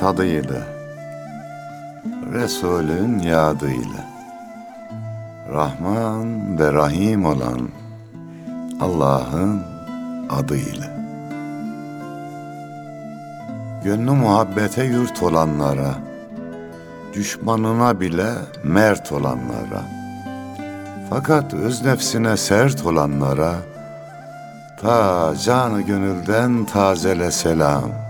tadıyla, Resulün yadıyla, Rahman ve Rahim olan Allah'ın adıyla. Gönlü muhabbete yurt olanlara, düşmanına bile mert olanlara, fakat öz nefsine sert olanlara, ta canı gönülden tazele selam.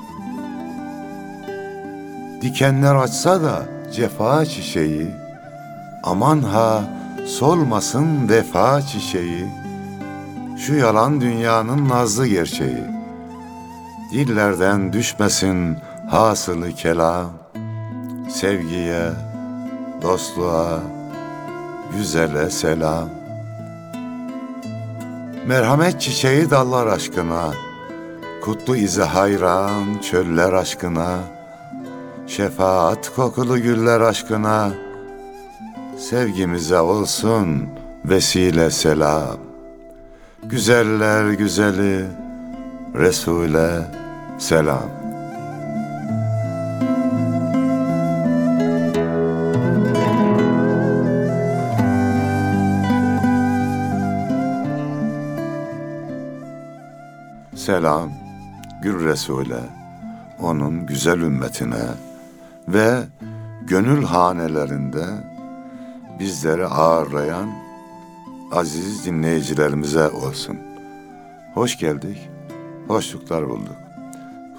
Dikenler açsa da cefa çiçeği, aman ha solmasın vefa çiçeği, şu yalan dünyanın nazlı gerçeği. Dillerden düşmesin hasılı kelam, sevgiye, dostluğa, güzele selam. Merhamet çiçeği dallar aşkına, kutlu izi hayran çöller aşkına, şefaat kokulu güller aşkına, sevgimize olsun vesile selam. Güzeller güzeli Resul'e selam. Selam Gül Resul'e, onun güzel ümmetine ve gönül hanelerinde bizleri ağırlayan aziz dinleyicilerimize olsun. Hoş geldik, hoşluklar bulduk.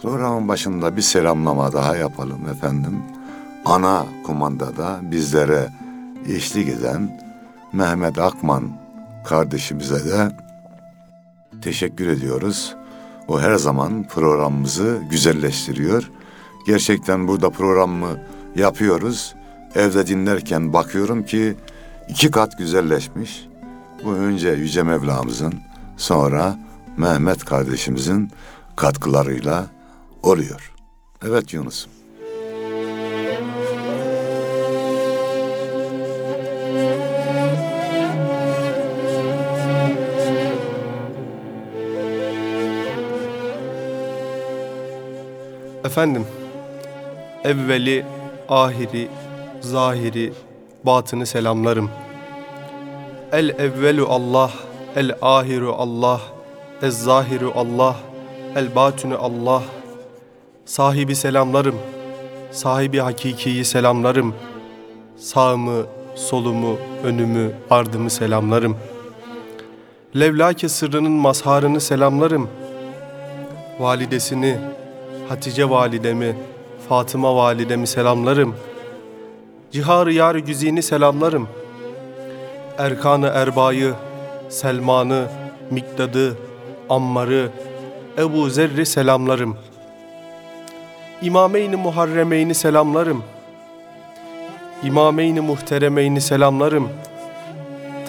Programın başında bir selamlama daha yapalım efendim. Ana kumandada bizlere eşlik eden Mehmet Akman kardeşimize de teşekkür ediyoruz. O her zaman programımızı güzelleştiriyor. Gerçekten burada programı yapıyoruz. Evde dinlerken bakıyorum ki iki kat güzelleşmiş. Bu önce Yüce Mevlamızın sonra Mehmet kardeşimizin katkılarıyla oluyor. Evet Yunus. Efendim, evveli, ahiri, zahiri, batını selamlarım. El evvelu Allah, el ahiru Allah, el zahiru Allah, el batünü Allah. Sahibi selamlarım, sahibi hakikiyi selamlarım. Sağımı, solumu, önümü, ardımı selamlarım. Levlake sırrının mazharını selamlarım. Validesini, Hatice validemi, Fatıma validemi selamlarım. Cihar-ı yar güzini selamlarım. Erkanı Erbay'ı, Selman'ı, Mikdad'ı, Ammar'ı, Ebu Zerri selamlarım. İmameyn-i Muharremeyni selamlarım. İmameyn-i Muhteremeyni selamlarım.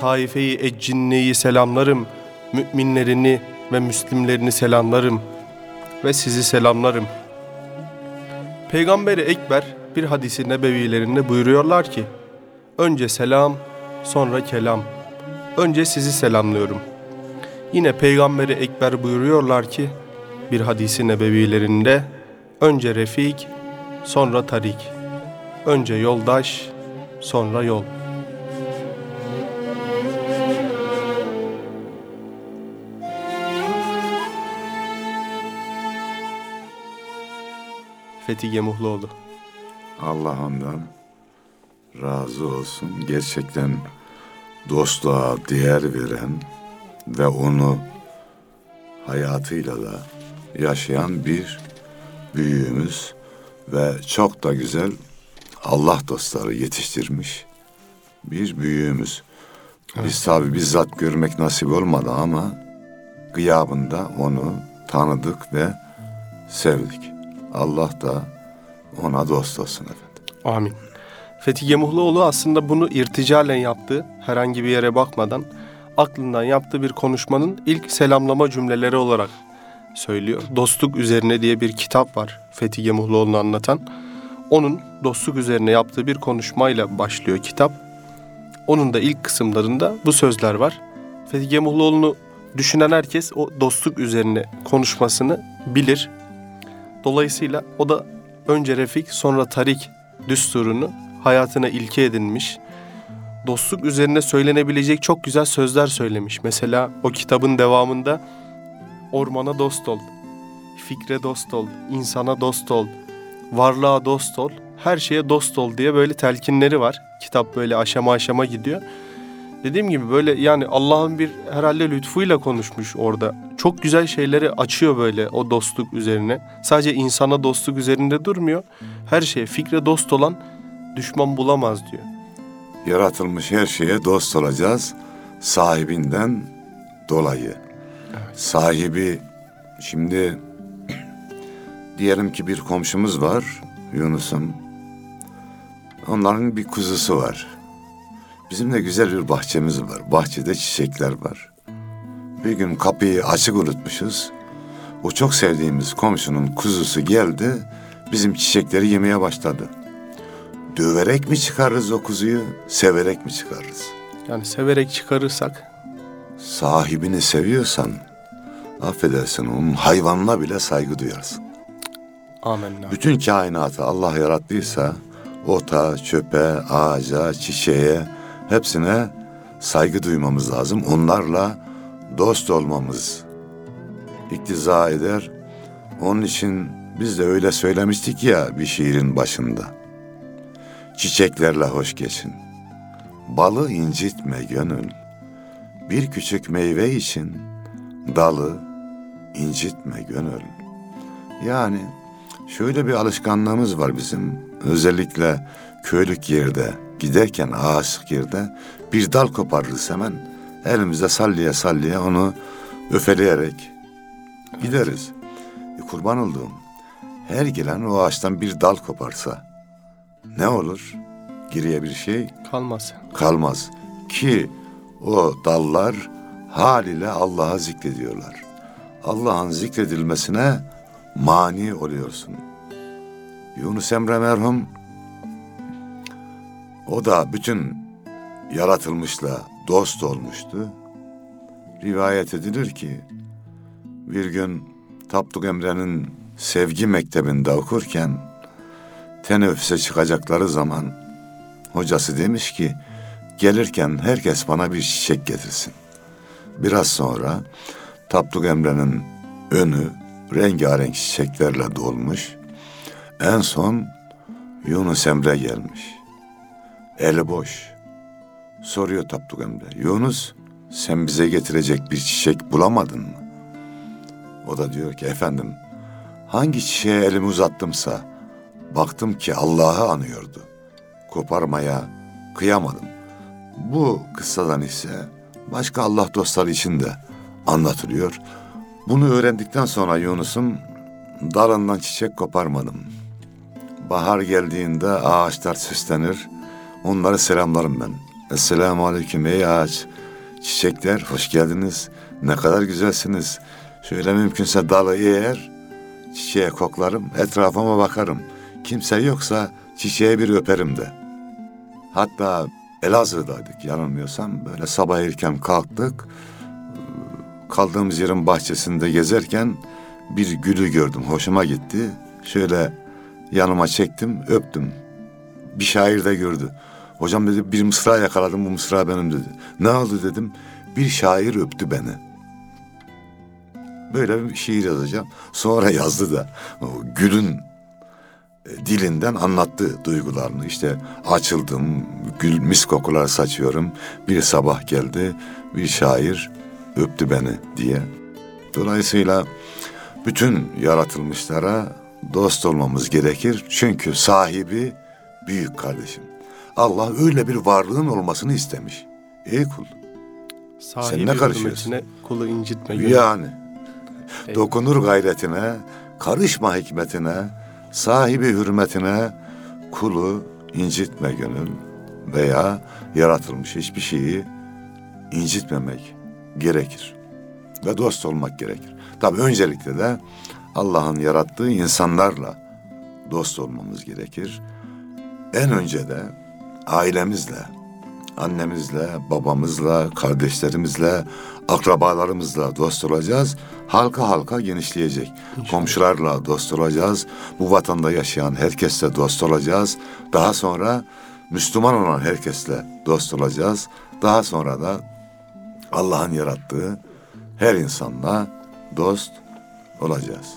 Taife-i Eccinne'yi selamlarım. Müminlerini ve Müslimlerini selamlarım.'' ve sizi selamlarım. Peygamberi Ekber bir hadisi nebevilerinde buyuruyorlar ki, önce selam, sonra kelam. Önce sizi selamlıyorum. Yine Peygamberi Ekber buyuruyorlar ki, bir hadisi nebevilerinde, önce refik, sonra tarik. Önce yoldaş, sonra yol. Fethi Gemuhluoğlu. Allah ondan razı olsun. Gerçekten dostluğa değer veren ve onu hayatıyla da yaşayan bir büyüğümüz ve çok da güzel Allah dostları yetiştirmiş bir büyüğümüz. Evet. Biz tabi bizzat görmek nasip olmadı ama gıyabında onu tanıdık ve sevdik. Allah da ona dost olsun efendim. Amin. Fethi Gemuhluoğlu aslında bunu irticalen yaptı. Herhangi bir yere bakmadan aklından yaptığı bir konuşmanın ilk selamlama cümleleri olarak söylüyor. Dostluk üzerine diye bir kitap var Fethi Gemuhluoğlu'nu anlatan. Onun dostluk üzerine yaptığı bir konuşmayla başlıyor kitap. Onun da ilk kısımlarında bu sözler var. Fethi Gemuhluoğlu'nu düşünen herkes o dostluk üzerine konuşmasını bilir. Dolayısıyla o da önce Refik sonra Tarik düsturunu hayatına ilke edinmiş. Dostluk üzerine söylenebilecek çok güzel sözler söylemiş. Mesela o kitabın devamında ormana dost ol, fikre dost ol, insana dost ol, varlığa dost ol, her şeye dost ol diye böyle telkinleri var. Kitap böyle aşama aşama gidiyor. Dediğim gibi böyle yani Allah'ın bir herhalde lütfuyla konuşmuş orada. Çok güzel şeyleri açıyor böyle o dostluk üzerine. Sadece insana dostluk üzerinde durmuyor. Her şeye fikre dost olan düşman bulamaz diyor. Yaratılmış her şeye dost olacağız sahibinden dolayı. Sahibi şimdi diyelim ki bir komşumuz var Yunus'um. Onların bir kuzusu var. Bizim de güzel bir bahçemiz var. Bahçede çiçekler var. Bir gün kapıyı açık unutmuşuz. O çok sevdiğimiz komşunun kuzusu geldi. Bizim çiçekleri yemeye başladı. Döverek mi çıkarırız o kuzuyu, severek mi çıkarırız? Yani severek çıkarırsak Sahibini seviyorsan, affedersin onun hayvanına bile saygı duyarsın. amenna. Bütün kainatı Allah yarattıysa, ota, çöpe, ağaca, çiçeğe, hepsine saygı duymamız lazım. Onlarla dost olmamız iktiza eder. Onun için biz de öyle söylemiştik ya bir şiirin başında. Çiçeklerle hoş geçin. Balı incitme gönül. Bir küçük meyve için dalı incitme gönül. Yani şöyle bir alışkanlığımız var bizim. Özellikle köylük yerde giderken ağaçlık yerde bir dal koparırız hemen. Elimizde sallaya sallaya onu öfeleyerek gideriz. E, kurban olduğum her gelen o ağaçtan bir dal koparsa ne olur? Geriye bir şey Kalmaz. kalmaz. Ki o dallar haliyle Allah'a zikrediyorlar. Allah'ın zikredilmesine mani oluyorsun. Yunus Emre merhum o da bütün yaratılmışla dost olmuştu. Rivayet edilir ki bir gün Tapduk Emre'nin sevgi mektebinde okurken teneffüse çıkacakları zaman hocası demiş ki gelirken herkes bana bir çiçek getirsin. Biraz sonra Tapduk Emre'nin önü rengarenk çiçeklerle dolmuş. En son Yunus Emre gelmiş. Eli boş. Soruyor Tapduk Emre. Yunus sen bize getirecek bir çiçek bulamadın mı? O da diyor ki efendim hangi çiçeğe elimi uzattımsa baktım ki Allah'ı anıyordu. Koparmaya kıyamadım. Bu kıssadan ise başka Allah dostları için de anlatılıyor. Bunu öğrendikten sonra Yunus'um dalından çiçek koparmadım. Bahar geldiğinde ağaçlar süslenir. Onları selamlarım ben. Esselamu aleyküm ey ağaç. Çiçekler hoş geldiniz. Ne kadar güzelsiniz. Şöyle mümkünse dalı eğer çiçeğe koklarım. Etrafıma bakarım. Kimse yoksa çiçeğe bir öperim de. Hatta Elazığ'daydık yanılmıyorsam. Böyle sabah erken kalktık. Kaldığımız yerin bahçesinde gezerken bir gülü gördüm. Hoşuma gitti. Şöyle yanıma çektim, öptüm. Bir şair de gördü. Hocam dedi bir mısra yakaladım bu mısra benim dedi. Ne oldu dedim. Bir şair öptü beni. Böyle bir şiir yazacağım. Sonra yazdı da o gülün e, dilinden anlattı duygularını. İşte açıldım, gül mis kokular saçıyorum. Bir sabah geldi, bir şair öptü beni diye. Dolayısıyla bütün yaratılmışlara dost olmamız gerekir. Çünkü sahibi büyük kardeşim. Allah öyle bir varlığın olmasını istemiş. Ey kul. Sahibi ne karışıyorsun? kulu incitme. gönül. Yani Eyvallah. dokunur gayretine, karışma hikmetine, Sahibi hürmetine kulu incitme gönül veya yaratılmış hiçbir şeyi incitmemek gerekir. Ve dost olmak gerekir. Tabi öncelikle de Allah'ın yarattığı insanlarla dost olmamız gerekir. En önce de ailemizle, annemizle, babamızla, kardeşlerimizle, akrabalarımızla dost olacağız. Halka halka genişleyecek. Komşularla dost olacağız. Bu vatanda yaşayan herkesle dost olacağız. Daha sonra Müslüman olan herkesle dost olacağız. Daha sonra da Allah'ın yarattığı her insanla dost olacağız.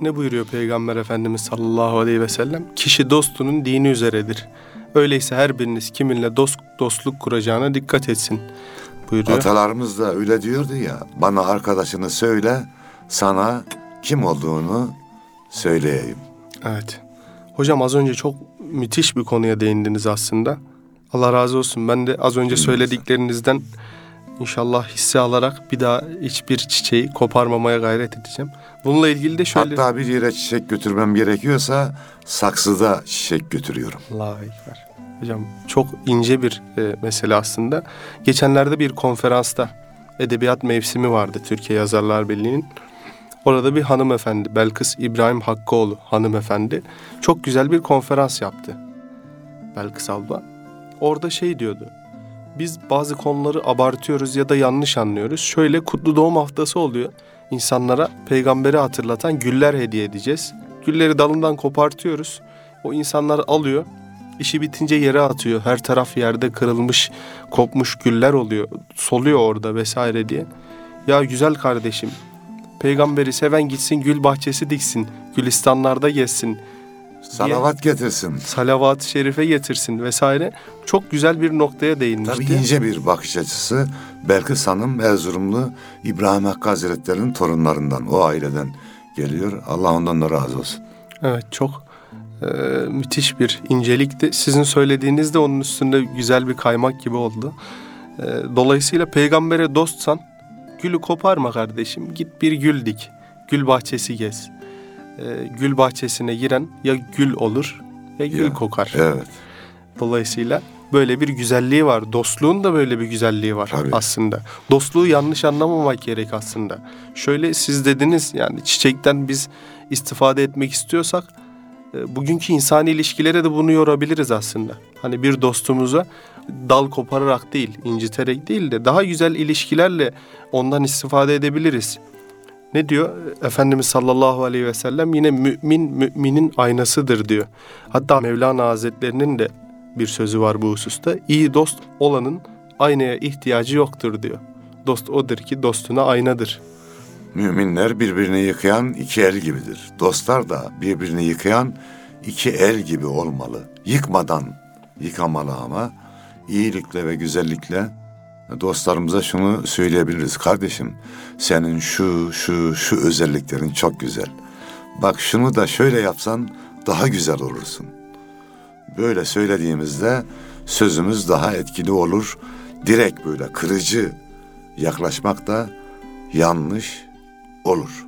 Ne buyuruyor Peygamber Efendimiz sallallahu aleyhi ve sellem? Kişi dostunun dini üzeredir. Öyleyse her biriniz kiminle dost dostluk kuracağına dikkat etsin buyuruyor. Atalarımız da öyle diyordu ya. Bana arkadaşını söyle, sana kim olduğunu söyleyeyim. Evet. Hocam az önce çok müthiş bir konuya değindiniz aslında. Allah razı olsun. Ben de az önce söylediklerinizden inşallah hisse alarak bir daha hiçbir çiçeği koparmamaya gayret edeceğim. Bununla ilgili de şöyle... Hatta bir yere çiçek götürmem gerekiyorsa saksıda çiçek götürüyorum. Allahu Ekber. Hocam çok ince bir e, mesele aslında. Geçenlerde bir konferansta edebiyat mevsimi vardı Türkiye Yazarlar Birliği'nin. Orada bir hanımefendi Belkıs İbrahim Hakkıoğlu hanımefendi çok güzel bir konferans yaptı. Belkıs abla. Orada şey diyordu. Biz bazı konuları abartıyoruz ya da yanlış anlıyoruz. Şöyle kutlu doğum haftası oluyor. İnsanlara peygamberi hatırlatan güller hediye edeceğiz. Gülleri dalından kopartıyoruz. O insanlar alıyor. İşi bitince yere atıyor. Her taraf yerde kırılmış, kopmuş güller oluyor. Soluyor orada vesaire diye. Ya güzel kardeşim, peygamberi seven gitsin gül bahçesi diksin. Gülistanlarda gezsin. Salavat getirsin. Salavat-ı şerife getirsin vesaire. Çok güzel bir noktaya değinmişti. Tabii ince bir bakış açısı. Belkıs Hanım Erzurumlu İbrahim Hakkı Hazretleri'nin torunlarından, o aileden geliyor. Allah ondan da razı olsun. Evet çok e, müthiş bir incelikti. Sizin söylediğiniz de onun üstünde güzel bir kaymak gibi oldu. E, dolayısıyla peygambere dostsan gülü koparma kardeşim. Git bir gül dik. Gül bahçesi gez. E, gül bahçesine giren ya gül olur ya gül Ya, kokar. Evet. Dolayısıyla böyle bir güzelliği var. Dostluğun da böyle bir güzelliği var Tabii. aslında. Dostluğu yanlış anlamamak gerek aslında. Şöyle siz dediniz yani çiçekten biz istifade etmek istiyorsak e, bugünkü insani ilişkilere de bunu yorabiliriz aslında. Hani bir dostumuza dal kopararak değil, inciterek değil de daha güzel ilişkilerle ondan istifade edebiliriz. Ne diyor? Efendimiz sallallahu aleyhi ve sellem yine mümin müminin aynasıdır diyor. Hatta Mevlana Hazretlerinin de bir sözü var bu hususta. İyi dost olanın aynaya ihtiyacı yoktur diyor. Dost odur ki dostuna aynadır. Müminler birbirini yıkayan iki el gibidir. Dostlar da birbirini yıkayan iki el gibi olmalı. Yıkmadan yıkamalı ama iyilikle ve güzellikle dostlarımıza şunu söyleyebiliriz. Kardeşim senin şu şu şu özelliklerin çok güzel. Bak şunu da şöyle yapsan daha güzel olursun. Böyle söylediğimizde sözümüz daha etkili olur. Direkt böyle kırıcı yaklaşmak da yanlış olur.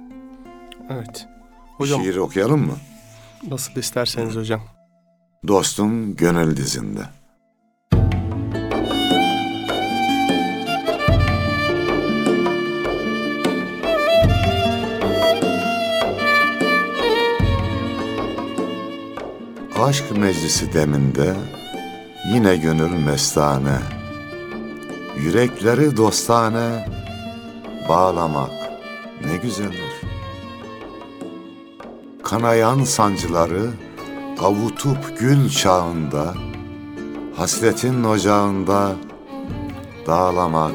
Evet. Hocam Şiir okuyalım mı? nasıl isterseniz hocam. Dostum gönül dizinde. Aşk meclisi deminde yine gönül mestane, yürekleri dostane bağlamak ne güzeldir. Kanayan sancıları avutup gül çağında, hasretin ocağında dağlamak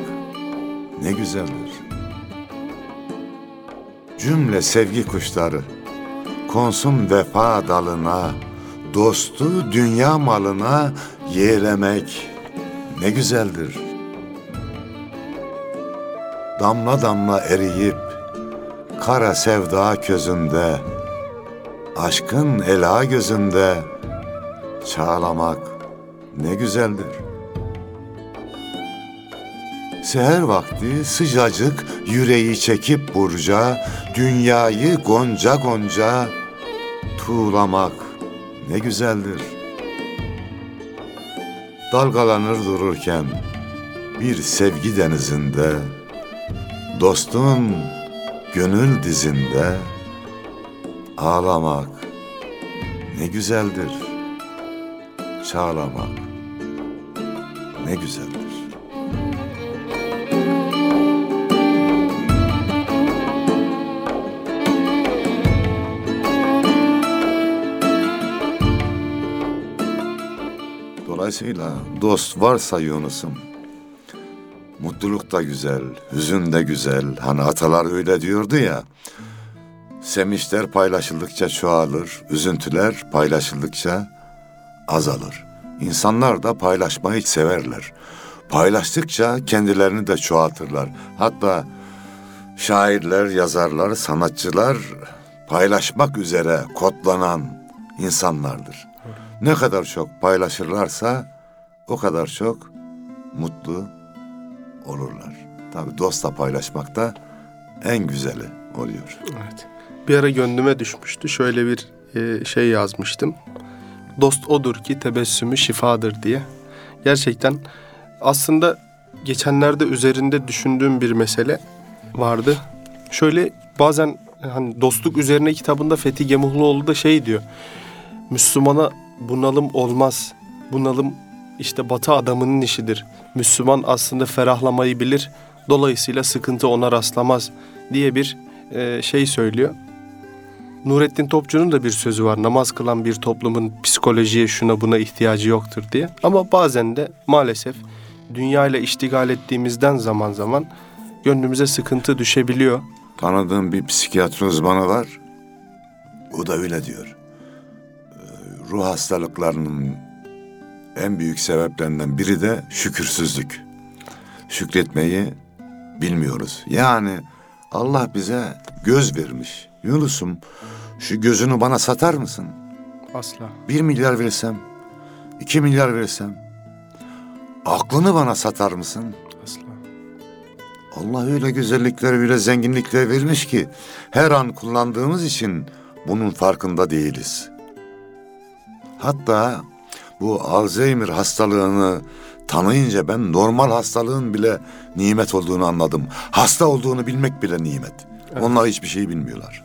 ne güzeldir. Cümle sevgi kuşları konsun vefa dalına, dostu dünya malına yeğlemek ne güzeldir. Damla damla eriyip kara sevda közünde, aşkın ela gözünde çağlamak ne güzeldir. Seher vakti sıcacık yüreği çekip burca, dünyayı gonca gonca tuğlamak ne güzeldir. Dalgalanır dururken bir sevgi denizinde, dostun gönül dizinde ağlamak ne güzeldir. Çağlamak ne güzeldir. Dolayısıyla dost varsa Yunus'um, mutluluk da güzel, hüzün de güzel. Hani atalar öyle diyordu ya, sevinçler paylaşıldıkça çoğalır, üzüntüler paylaşıldıkça azalır. İnsanlar da paylaşmayı severler. Paylaştıkça kendilerini de çoğaltırlar. Hatta şairler, yazarlar, sanatçılar paylaşmak üzere kodlanan insanlardır. Ne kadar çok paylaşırlarsa o kadar çok mutlu olurlar. Tabii dostla paylaşmak da en güzeli oluyor. Evet. Bir ara gönlüme düşmüştü. Şöyle bir e, şey yazmıştım. Dost odur ki tebessümü şifadır diye. Gerçekten aslında geçenlerde üzerinde düşündüğüm bir mesele vardı. Şöyle bazen hani dostluk üzerine kitabında Fethi Gemuhluoğlu da şey diyor. Müslümana bunalım olmaz. Bunalım işte batı adamının işidir. Müslüman aslında ferahlamayı bilir. Dolayısıyla sıkıntı ona rastlamaz diye bir e, şey söylüyor. Nurettin Topçu'nun da bir sözü var. Namaz kılan bir toplumun psikolojiye şuna buna ihtiyacı yoktur diye. Ama bazen de maalesef dünya ile iştigal ettiğimizden zaman zaman gönlümüze sıkıntı düşebiliyor. Tanıdığım bir psikiyatri uzmanı var. O da öyle diyor. Ruh hastalıklarının en büyük sebeplerinden biri de şükürsüzlük. Şükretmeyi bilmiyoruz. Yani Allah bize göz vermiş. Yunus'um şu gözünü bana satar mısın? Asla. Bir milyar versem, iki milyar versem. Aklını bana satar mısın? Asla. Allah öyle güzellikler, öyle zenginlikler vermiş ki her an kullandığımız için bunun farkında değiliz. Hatta bu Alzheimer hastalığını tanıyınca ben normal hastalığın bile nimet olduğunu anladım. Hasta olduğunu bilmek bile nimet. Onlar hiçbir şey bilmiyorlar.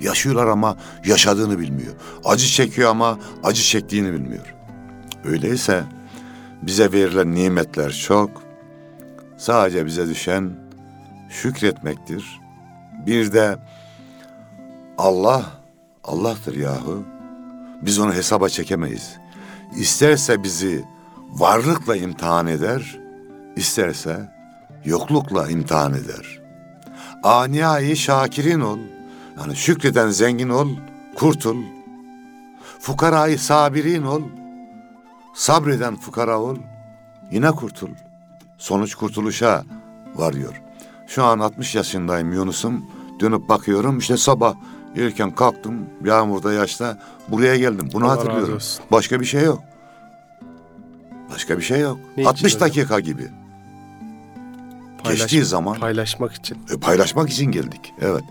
Yaşıyorlar ama yaşadığını bilmiyor. Acı çekiyor ama acı çektiğini bilmiyor. Öyleyse bize verilen nimetler çok. Sadece bize düşen şükretmektir. Bir de Allah, Allah'tır yahu. Biz onu hesaba çekemeyiz. İsterse bizi varlıkla imtihan eder, isterse yoklukla imtihan eder. Aniyayı şakirin ol. Yani şükreden zengin ol, kurtul. Fukarayı sabirin ol. Sabreden fukara ol, yine kurtul. Sonuç kurtuluşa varıyor. Şu an 60 yaşındayım Yunus'um. Dönüp bakıyorum işte sabah erken kalktım yağmurda yaşta buraya geldim. Bunu Allah hatırlıyorum. Başka bir şey yok. Başka bir şey yok. Ne için 60 öyle? dakika gibi. Geçtiği zaman Paylaşmak için. e, paylaşmak için geldik. Evet.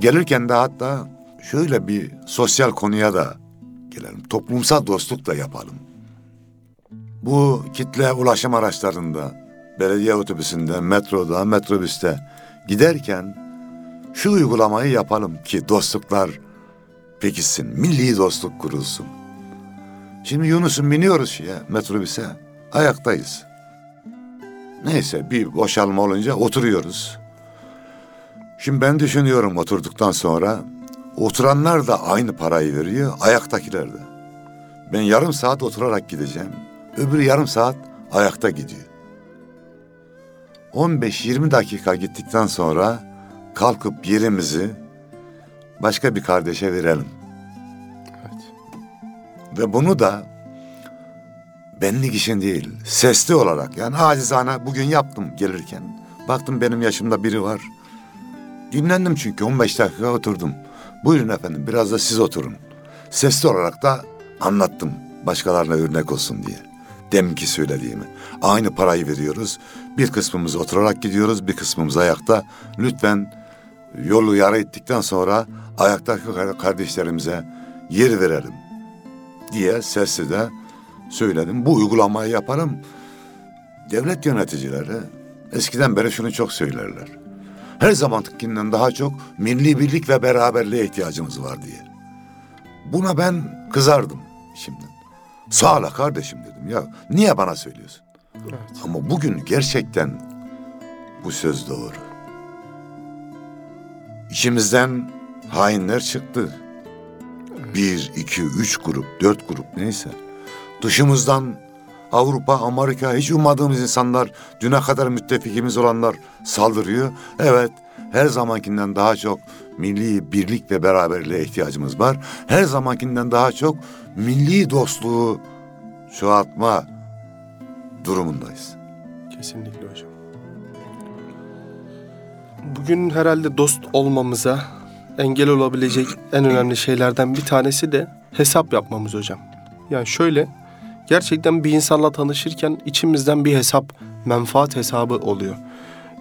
Gelirken de hatta şöyle bir sosyal konuya da gelelim. Toplumsal dostluk da yapalım. Bu kitle ulaşım araçlarında, belediye otobüsünde, metroda, metrobüste giderken şu uygulamayı yapalım ki dostluklar pekişsin, milli dostluk kurulsun. Şimdi Yunus'un biniyoruz şeye, metrobüse, ayaktayız. Neyse bir boşalma olunca oturuyoruz. Şimdi ben düşünüyorum oturduktan sonra oturanlar da aynı parayı veriyor, ayaktakiler de. Ben yarım saat oturarak gideceğim. Öbürü yarım saat ayakta gidiyor. 15-20 dakika gittikten sonra kalkıp yerimizi başka bir kardeşe verelim. Evet. Ve bunu da benlik için değil, sesli olarak yani acizane bugün yaptım gelirken. Baktım benim yaşımda biri var. Dinlendim çünkü 15 dakika oturdum. Buyurun efendim biraz da siz oturun. Sesli olarak da anlattım başkalarına örnek olsun diye. Deminki söylediğimi. Aynı parayı veriyoruz. Bir kısmımız oturarak gidiyoruz, bir kısmımız ayakta. Lütfen yolu yara ettikten sonra ayaktaki kardeşlerimize yer verelim diye sesli de söyledim. Bu uygulamayı yaparım. Devlet yöneticileri eskiden beri şunu çok söylerler. Her zamankinden daha çok milli birlik ve beraberliğe ihtiyacımız var diye. Buna ben kızardım şimdi. Sağ ol kardeşim dedim ya. Niye bana söylüyorsun? Evet. Ama bugün gerçekten bu söz doğru. İçimizden hainler çıktı. Bir, iki, üç grup, dört grup neyse. Dışımızdan Avrupa, Amerika hiç ummadığımız insanlar, düne kadar müttefikimiz olanlar saldırıyor. Evet, her zamankinden daha çok milli birlik ve beraberliğe ihtiyacımız var. Her zamankinden daha çok milli dostluğu çoğaltma durumundayız. Kesinlikle hocam. Bugün herhalde dost olmamıza engel olabilecek en önemli şeylerden bir tanesi de hesap yapmamız hocam. Yani şöyle gerçekten bir insanla tanışırken içimizden bir hesap, menfaat hesabı oluyor.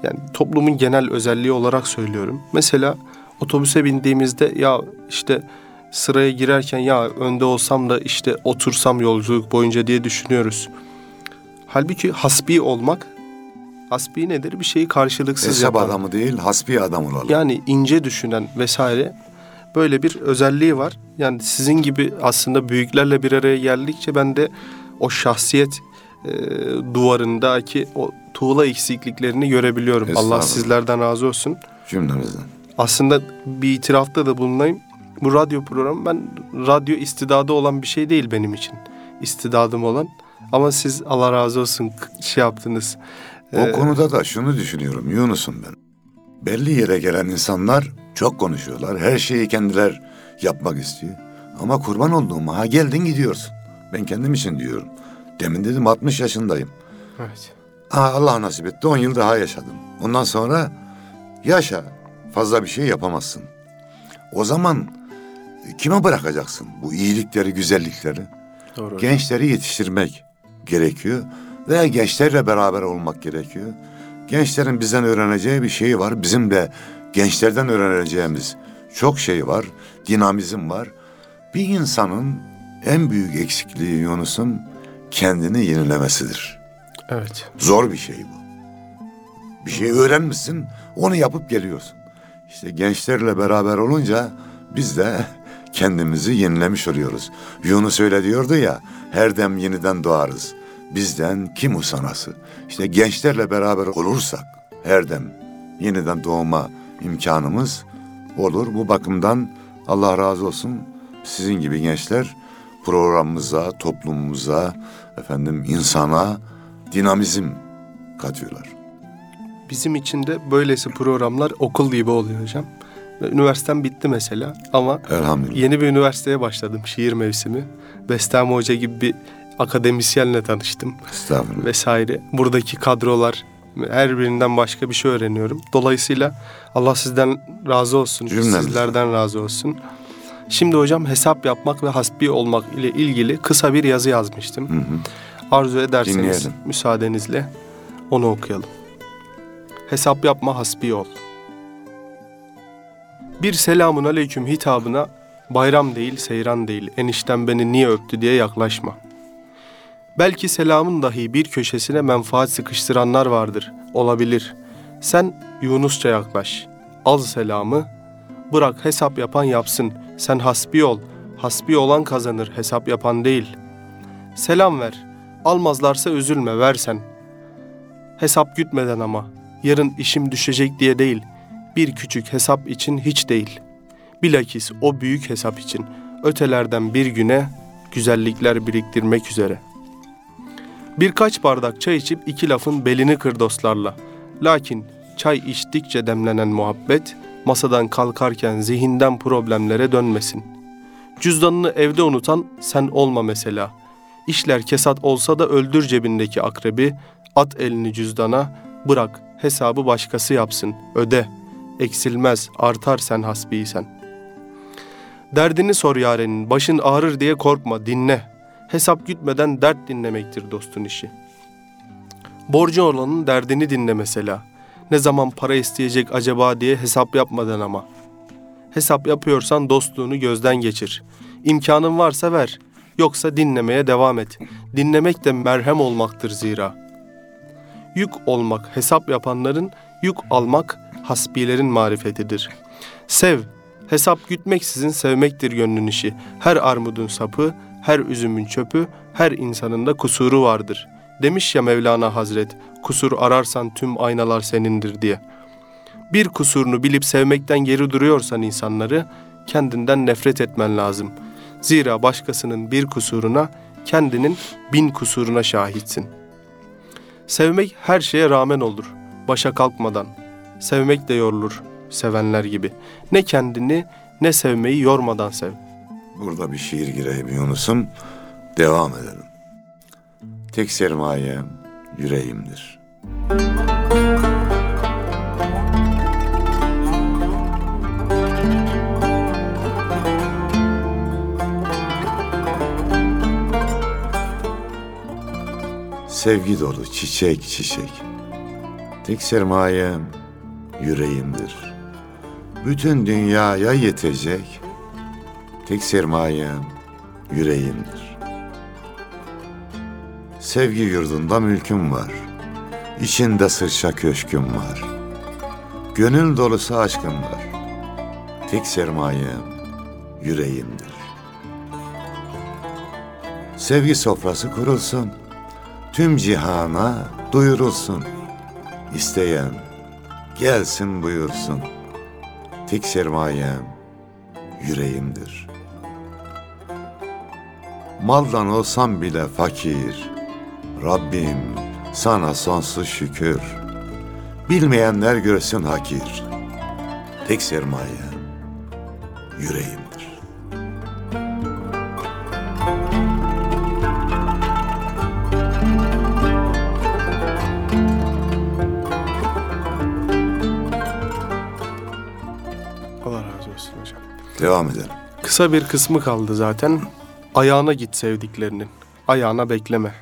Yani toplumun genel özelliği olarak söylüyorum. Mesela otobüse bindiğimizde ya işte sıraya girerken ya önde olsam da işte otursam yolculuk boyunca diye düşünüyoruz. Halbuki hasbi olmak, hasbi nedir? Bir şeyi karşılıksız Hesap yapan. adamı değil, hasbi adam olalım. Yani ince düşünen vesaire böyle bir özelliği var. Yani sizin gibi aslında büyüklerle bir araya geldikçe ben de o şahsiyet e, duvarındaki o tuğla eksikliklerini görebiliyorum. Allah sizlerden razı olsun. Cümlemizden. Aslında bir itirafta da bulunayım. Bu radyo programı ben radyo istidadı olan bir şey değil benim için. İstidadım olan. Ama siz Allah razı olsun şey yaptınız. O Ee, konuda da şunu düşünüyorum Yunus'um ben. Belli yere gelen insanlar çok konuşuyorlar. Her şeyi kendiler yapmak istiyor. Ama kurban olduğum ha geldin gidiyorsun. Ben kendim için diyorum. Demin dedim 60 yaşındayım. Evet. Ha, Allah nasip etti 10 yıl daha yaşadım. Ondan sonra yaşa fazla bir şey yapamazsın. O zaman kime bırakacaksın bu iyilikleri, güzellikleri? Doğru. Gençleri yetiştirmek gerekiyor veya gençlerle beraber olmak gerekiyor. Gençlerin bizden öğreneceği bir şey var. Bizim de gençlerden öğreneceğimiz çok şey var. Dinamizm var. Bir insanın en büyük eksikliği Yunus'um kendini yenilemesidir. Evet. Zor bir şey bu. Bir şey öğrenmişsin, onu yapıp geliyorsun. İşte gençlerle beraber olunca biz de kendimizi yenilemiş oluyoruz. Yunus öyle diyordu ya, her dem yeniden doğarız. Bizden kim usanası? İşte gençlerle beraber olursak her dem yeniden doğma imkanımız olur. Bu bakımdan Allah razı olsun sizin gibi gençler programımıza, toplumumuza, efendim insana dinamizm katıyorlar. Bizim için de böylesi programlar okul gibi oluyor hocam. Ve Üniversitem bitti mesela ama Elhamdülillah. yeni bir üniversiteye başladım şiir mevsimi. Bestami Hoca gibi bir akademisyenle tanıştım Estağfurullah. vesaire. Buradaki kadrolar her birinden başka bir şey öğreniyorum. Dolayısıyla Allah sizden razı olsun. Cümlemizden. Sizlerden razı olsun. Şimdi hocam hesap yapmak ve hasbi olmak ile ilgili kısa bir yazı yazmıştım. Hı hı. Arzu ederseniz Dinleyelim. müsaadenizle onu okuyalım. Hesap yapma hasbi ol. Bir selamun aleyküm hitabına bayram değil seyran değil enişten beni niye öptü diye yaklaşma. Belki selamın dahi bir köşesine menfaat sıkıştıranlar vardır. Olabilir. Sen Yunusça yaklaş. Al selamı. Bırak hesap yapan yapsın. Sen hasbi ol. Hasbi olan kazanır hesap yapan değil. Selam ver. Almazlarsa üzülme versen. Hesap gütmeden ama. Yarın işim düşecek diye değil. Bir küçük hesap için hiç değil. Bilakis o büyük hesap için ötelerden bir güne güzellikler biriktirmek üzere. Birkaç bardak çay içip iki lafın belini kır dostlarla. Lakin çay içtikçe demlenen muhabbet masadan kalkarken zihinden problemlere dönmesin. Cüzdanını evde unutan sen olma mesela. İşler kesat olsa da öldür cebindeki akrebi, at elini cüzdana, bırak hesabı başkası yapsın, öde. Eksilmez, artar sen hasbiysen. Derdini sor yarenin, başın ağrır diye korkma, dinle. Hesap gütmeden dert dinlemektir dostun işi. Borcu olanın derdini dinle mesela. Ne zaman para isteyecek acaba diye hesap yapmadan ama. Hesap yapıyorsan dostluğunu gözden geçir. İmkanın varsa ver. Yoksa dinlemeye devam et. Dinlemek de merhem olmaktır zira. Yük olmak hesap yapanların, yük almak hasbilerin marifetidir. Sev, hesap gütmeksizin sevmektir gönlün işi. Her armudun sapı, her üzümün çöpü, her insanın da kusuru vardır. Demiş ya Mevlana Hazret, kusur ararsan tüm aynalar senindir diye. Bir kusurunu bilip sevmekten geri duruyorsan insanları, kendinden nefret etmen lazım. Zira başkasının bir kusuruna, kendinin bin kusuruna şahitsin. Sevmek her şeye rağmen olur, başa kalkmadan. Sevmek de yorulur, sevenler gibi. Ne kendini ne sevmeyi yormadan sev. Burada bir şiir gireyim Yunus'um. Devam edelim. Tek sermayem yüreğimdir. Sevgi dolu çiçek çiçek. Tek sermayem yüreğimdir. Bütün dünyaya yetecek tek sermayem yüreğimdir. Sevgi yurdunda mülküm var. İçinde sırça köşküm var. Gönül dolusu aşkım var. Tek sermayem yüreğimdir. Sevgi sofrası kurulsun. Tüm cihana duyurulsun. İsteyen gelsin buyursun. Tek sermayem yüreğimdir. Maldan olsam bile fakir, Rabbim sana sonsuz şükür. Bilmeyenler görsün hakir, tek sermayem yüreğimdir. Devam edelim. Kısa bir kısmı kaldı zaten. Ayağına git sevdiklerinin. Ayağına bekleme.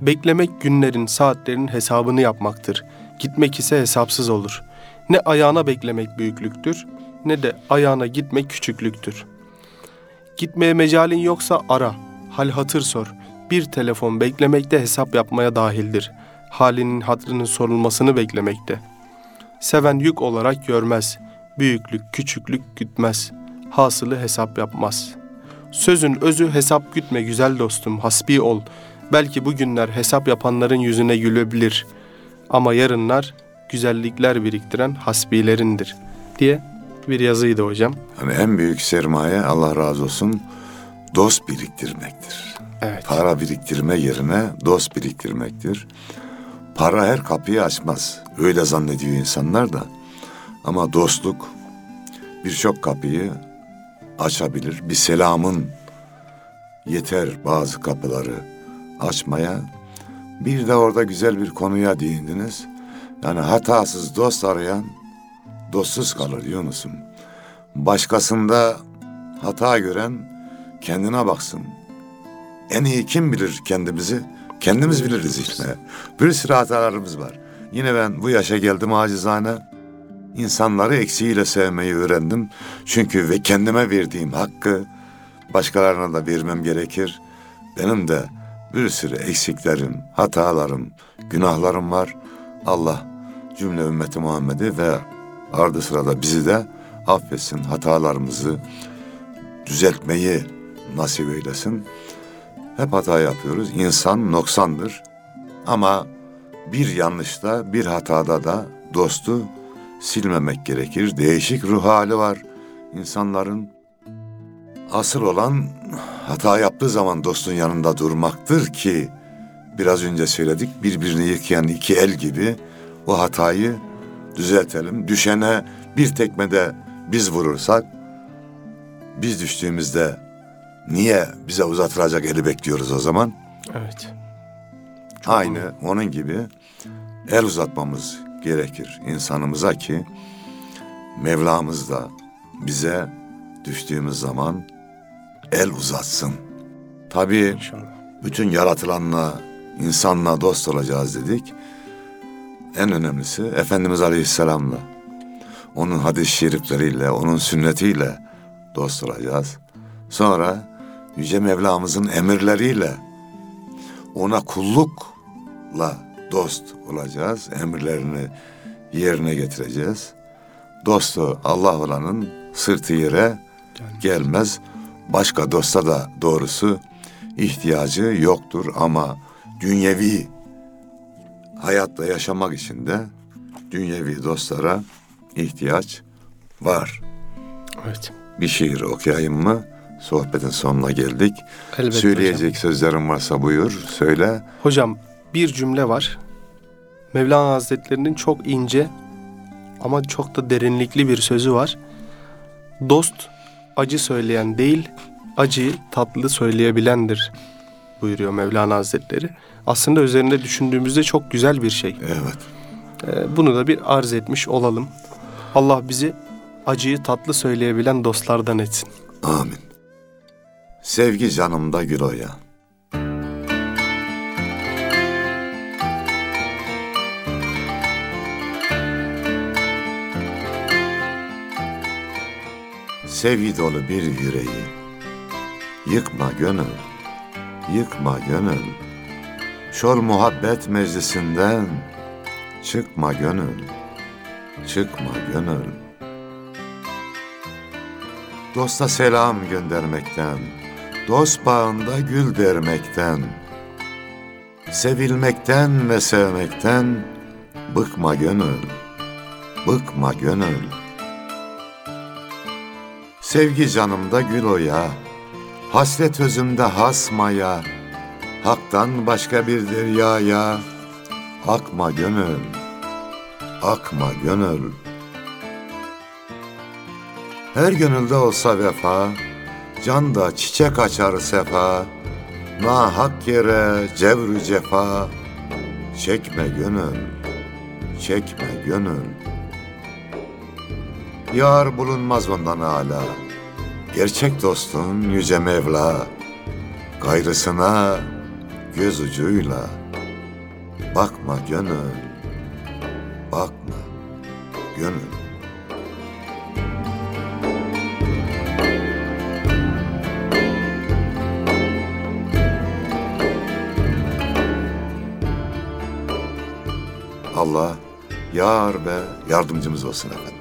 Beklemek günlerin, saatlerin hesabını yapmaktır. Gitmek ise hesapsız olur. Ne ayağına beklemek büyüklüktür, ne de ayağına gitmek küçüklüktür. Gitmeye mecalin yoksa ara, hal hatır sor. Bir telefon beklemekte hesap yapmaya dahildir. Halinin hatrının sorulmasını beklemekte. Seven yük olarak görmez. Büyüklük, küçüklük gütmez. Hasılı hesap yapmaz. Sözün özü hesap gütme güzel dostum, hasbi ol. Belki bugünler hesap yapanların yüzüne gülebilir. Ama yarınlar güzellikler biriktiren hasbilerindir diye bir yazıydı hocam. Hani en büyük sermaye Allah razı olsun dost biriktirmektir. Evet. Para biriktirme yerine dost biriktirmektir. Para her kapıyı açmaz. Öyle zannediyor insanlar da. Ama dostluk birçok kapıyı açabilir. Bir selamın yeter bazı kapıları açmaya. Bir de orada güzel bir konuya değindiniz. Yani hatasız dost arayan dostsuz kalır Yunus'um. Başkasında hata gören kendine baksın. En iyi kim bilir kendimizi? Kendimiz biliriz işte. Bir sürü hatalarımız var. Yine ben bu yaşa geldim acizane. İnsanları eksiğiyle sevmeyi öğrendim. Çünkü ve kendime verdiğim hakkı başkalarına da vermem gerekir. Benim de bir sürü eksiklerim, hatalarım, günahlarım var. Allah cümle ümmeti Muhammed'i ve ardı sırada bizi de affetsin, hatalarımızı düzeltmeyi nasip eylesin. Hep hata yapıyoruz. İnsan noksandır. Ama bir yanlışta, bir hatada da dostu silmemek gerekir. Değişik ruh hali var insanların. Asıl olan hata yaptığı zaman dostun yanında durmaktır ki biraz önce söyledik birbirini yıkayan iki el gibi o hatayı düzeltelim. Düşene bir tekmede biz vurursak biz düştüğümüzde niye bize uzatılacak eli bekliyoruz o zaman? Evet. Aynı onun gibi el uzatmamız gerekir insanımıza ki Mevlamız da bize düştüğümüz zaman el uzatsın. Tabii bütün yaratılanla, insanla dost olacağız dedik. En önemlisi Efendimiz Aleyhisselam'la, onun hadis-i şerifleriyle, onun sünnetiyle dost olacağız. Sonra Yüce Mevlamızın emirleriyle ona kullukla dost olacağız. Emirlerini yerine getireceğiz. Dostu Allah olanın sırtı yere gelmez. Başka dosta da doğrusu ihtiyacı yoktur ama dünyevi hayatla yaşamak için de dünyevi dostlara ihtiyaç var. Evet. Bir şiir okuyayım mı? Sohbetin sonuna geldik. Elbette Söyleyecek sözlerin varsa buyur, söyle. Hocam bir cümle var. Mevlana Hazretlerinin çok ince ama çok da derinlikli bir sözü var. Dost acı söyleyen değil, acıyı tatlı söyleyebilendir buyuruyor Mevlana Hazretleri. Aslında üzerinde düşündüğümüzde çok güzel bir şey. Evet. Ee, Bunu da bir arz etmiş olalım. Allah bizi acıyı tatlı söyleyebilen dostlardan etsin. Amin. Sevgi canımda gül Sevgi dolu bir yüreği. Yıkma gönül, yıkma gönül. Şol muhabbet meclisinden çıkma gönül, çıkma gönül. Dosta selam göndermekten, dost bağında gül dermekten, sevilmekten ve sevmekten bıkma gönül, bıkma gönül. Sevgi canımda gül oya, hasret özümde hasmaya, haktan başka bir deryaya, akma gönül, akma gönül. Her gönülde olsa vefa, can da çiçek açar sefa. Na hak yere cevrü cefa, çekme gönül, çekme gönül. Yar bulunmaz ondan hala, gerçek dostun yüce Mevla. Gayrısına göz ucuyla, bakma gönül, bakma gönül. Allah yar ve yardımcımız olsun efendim.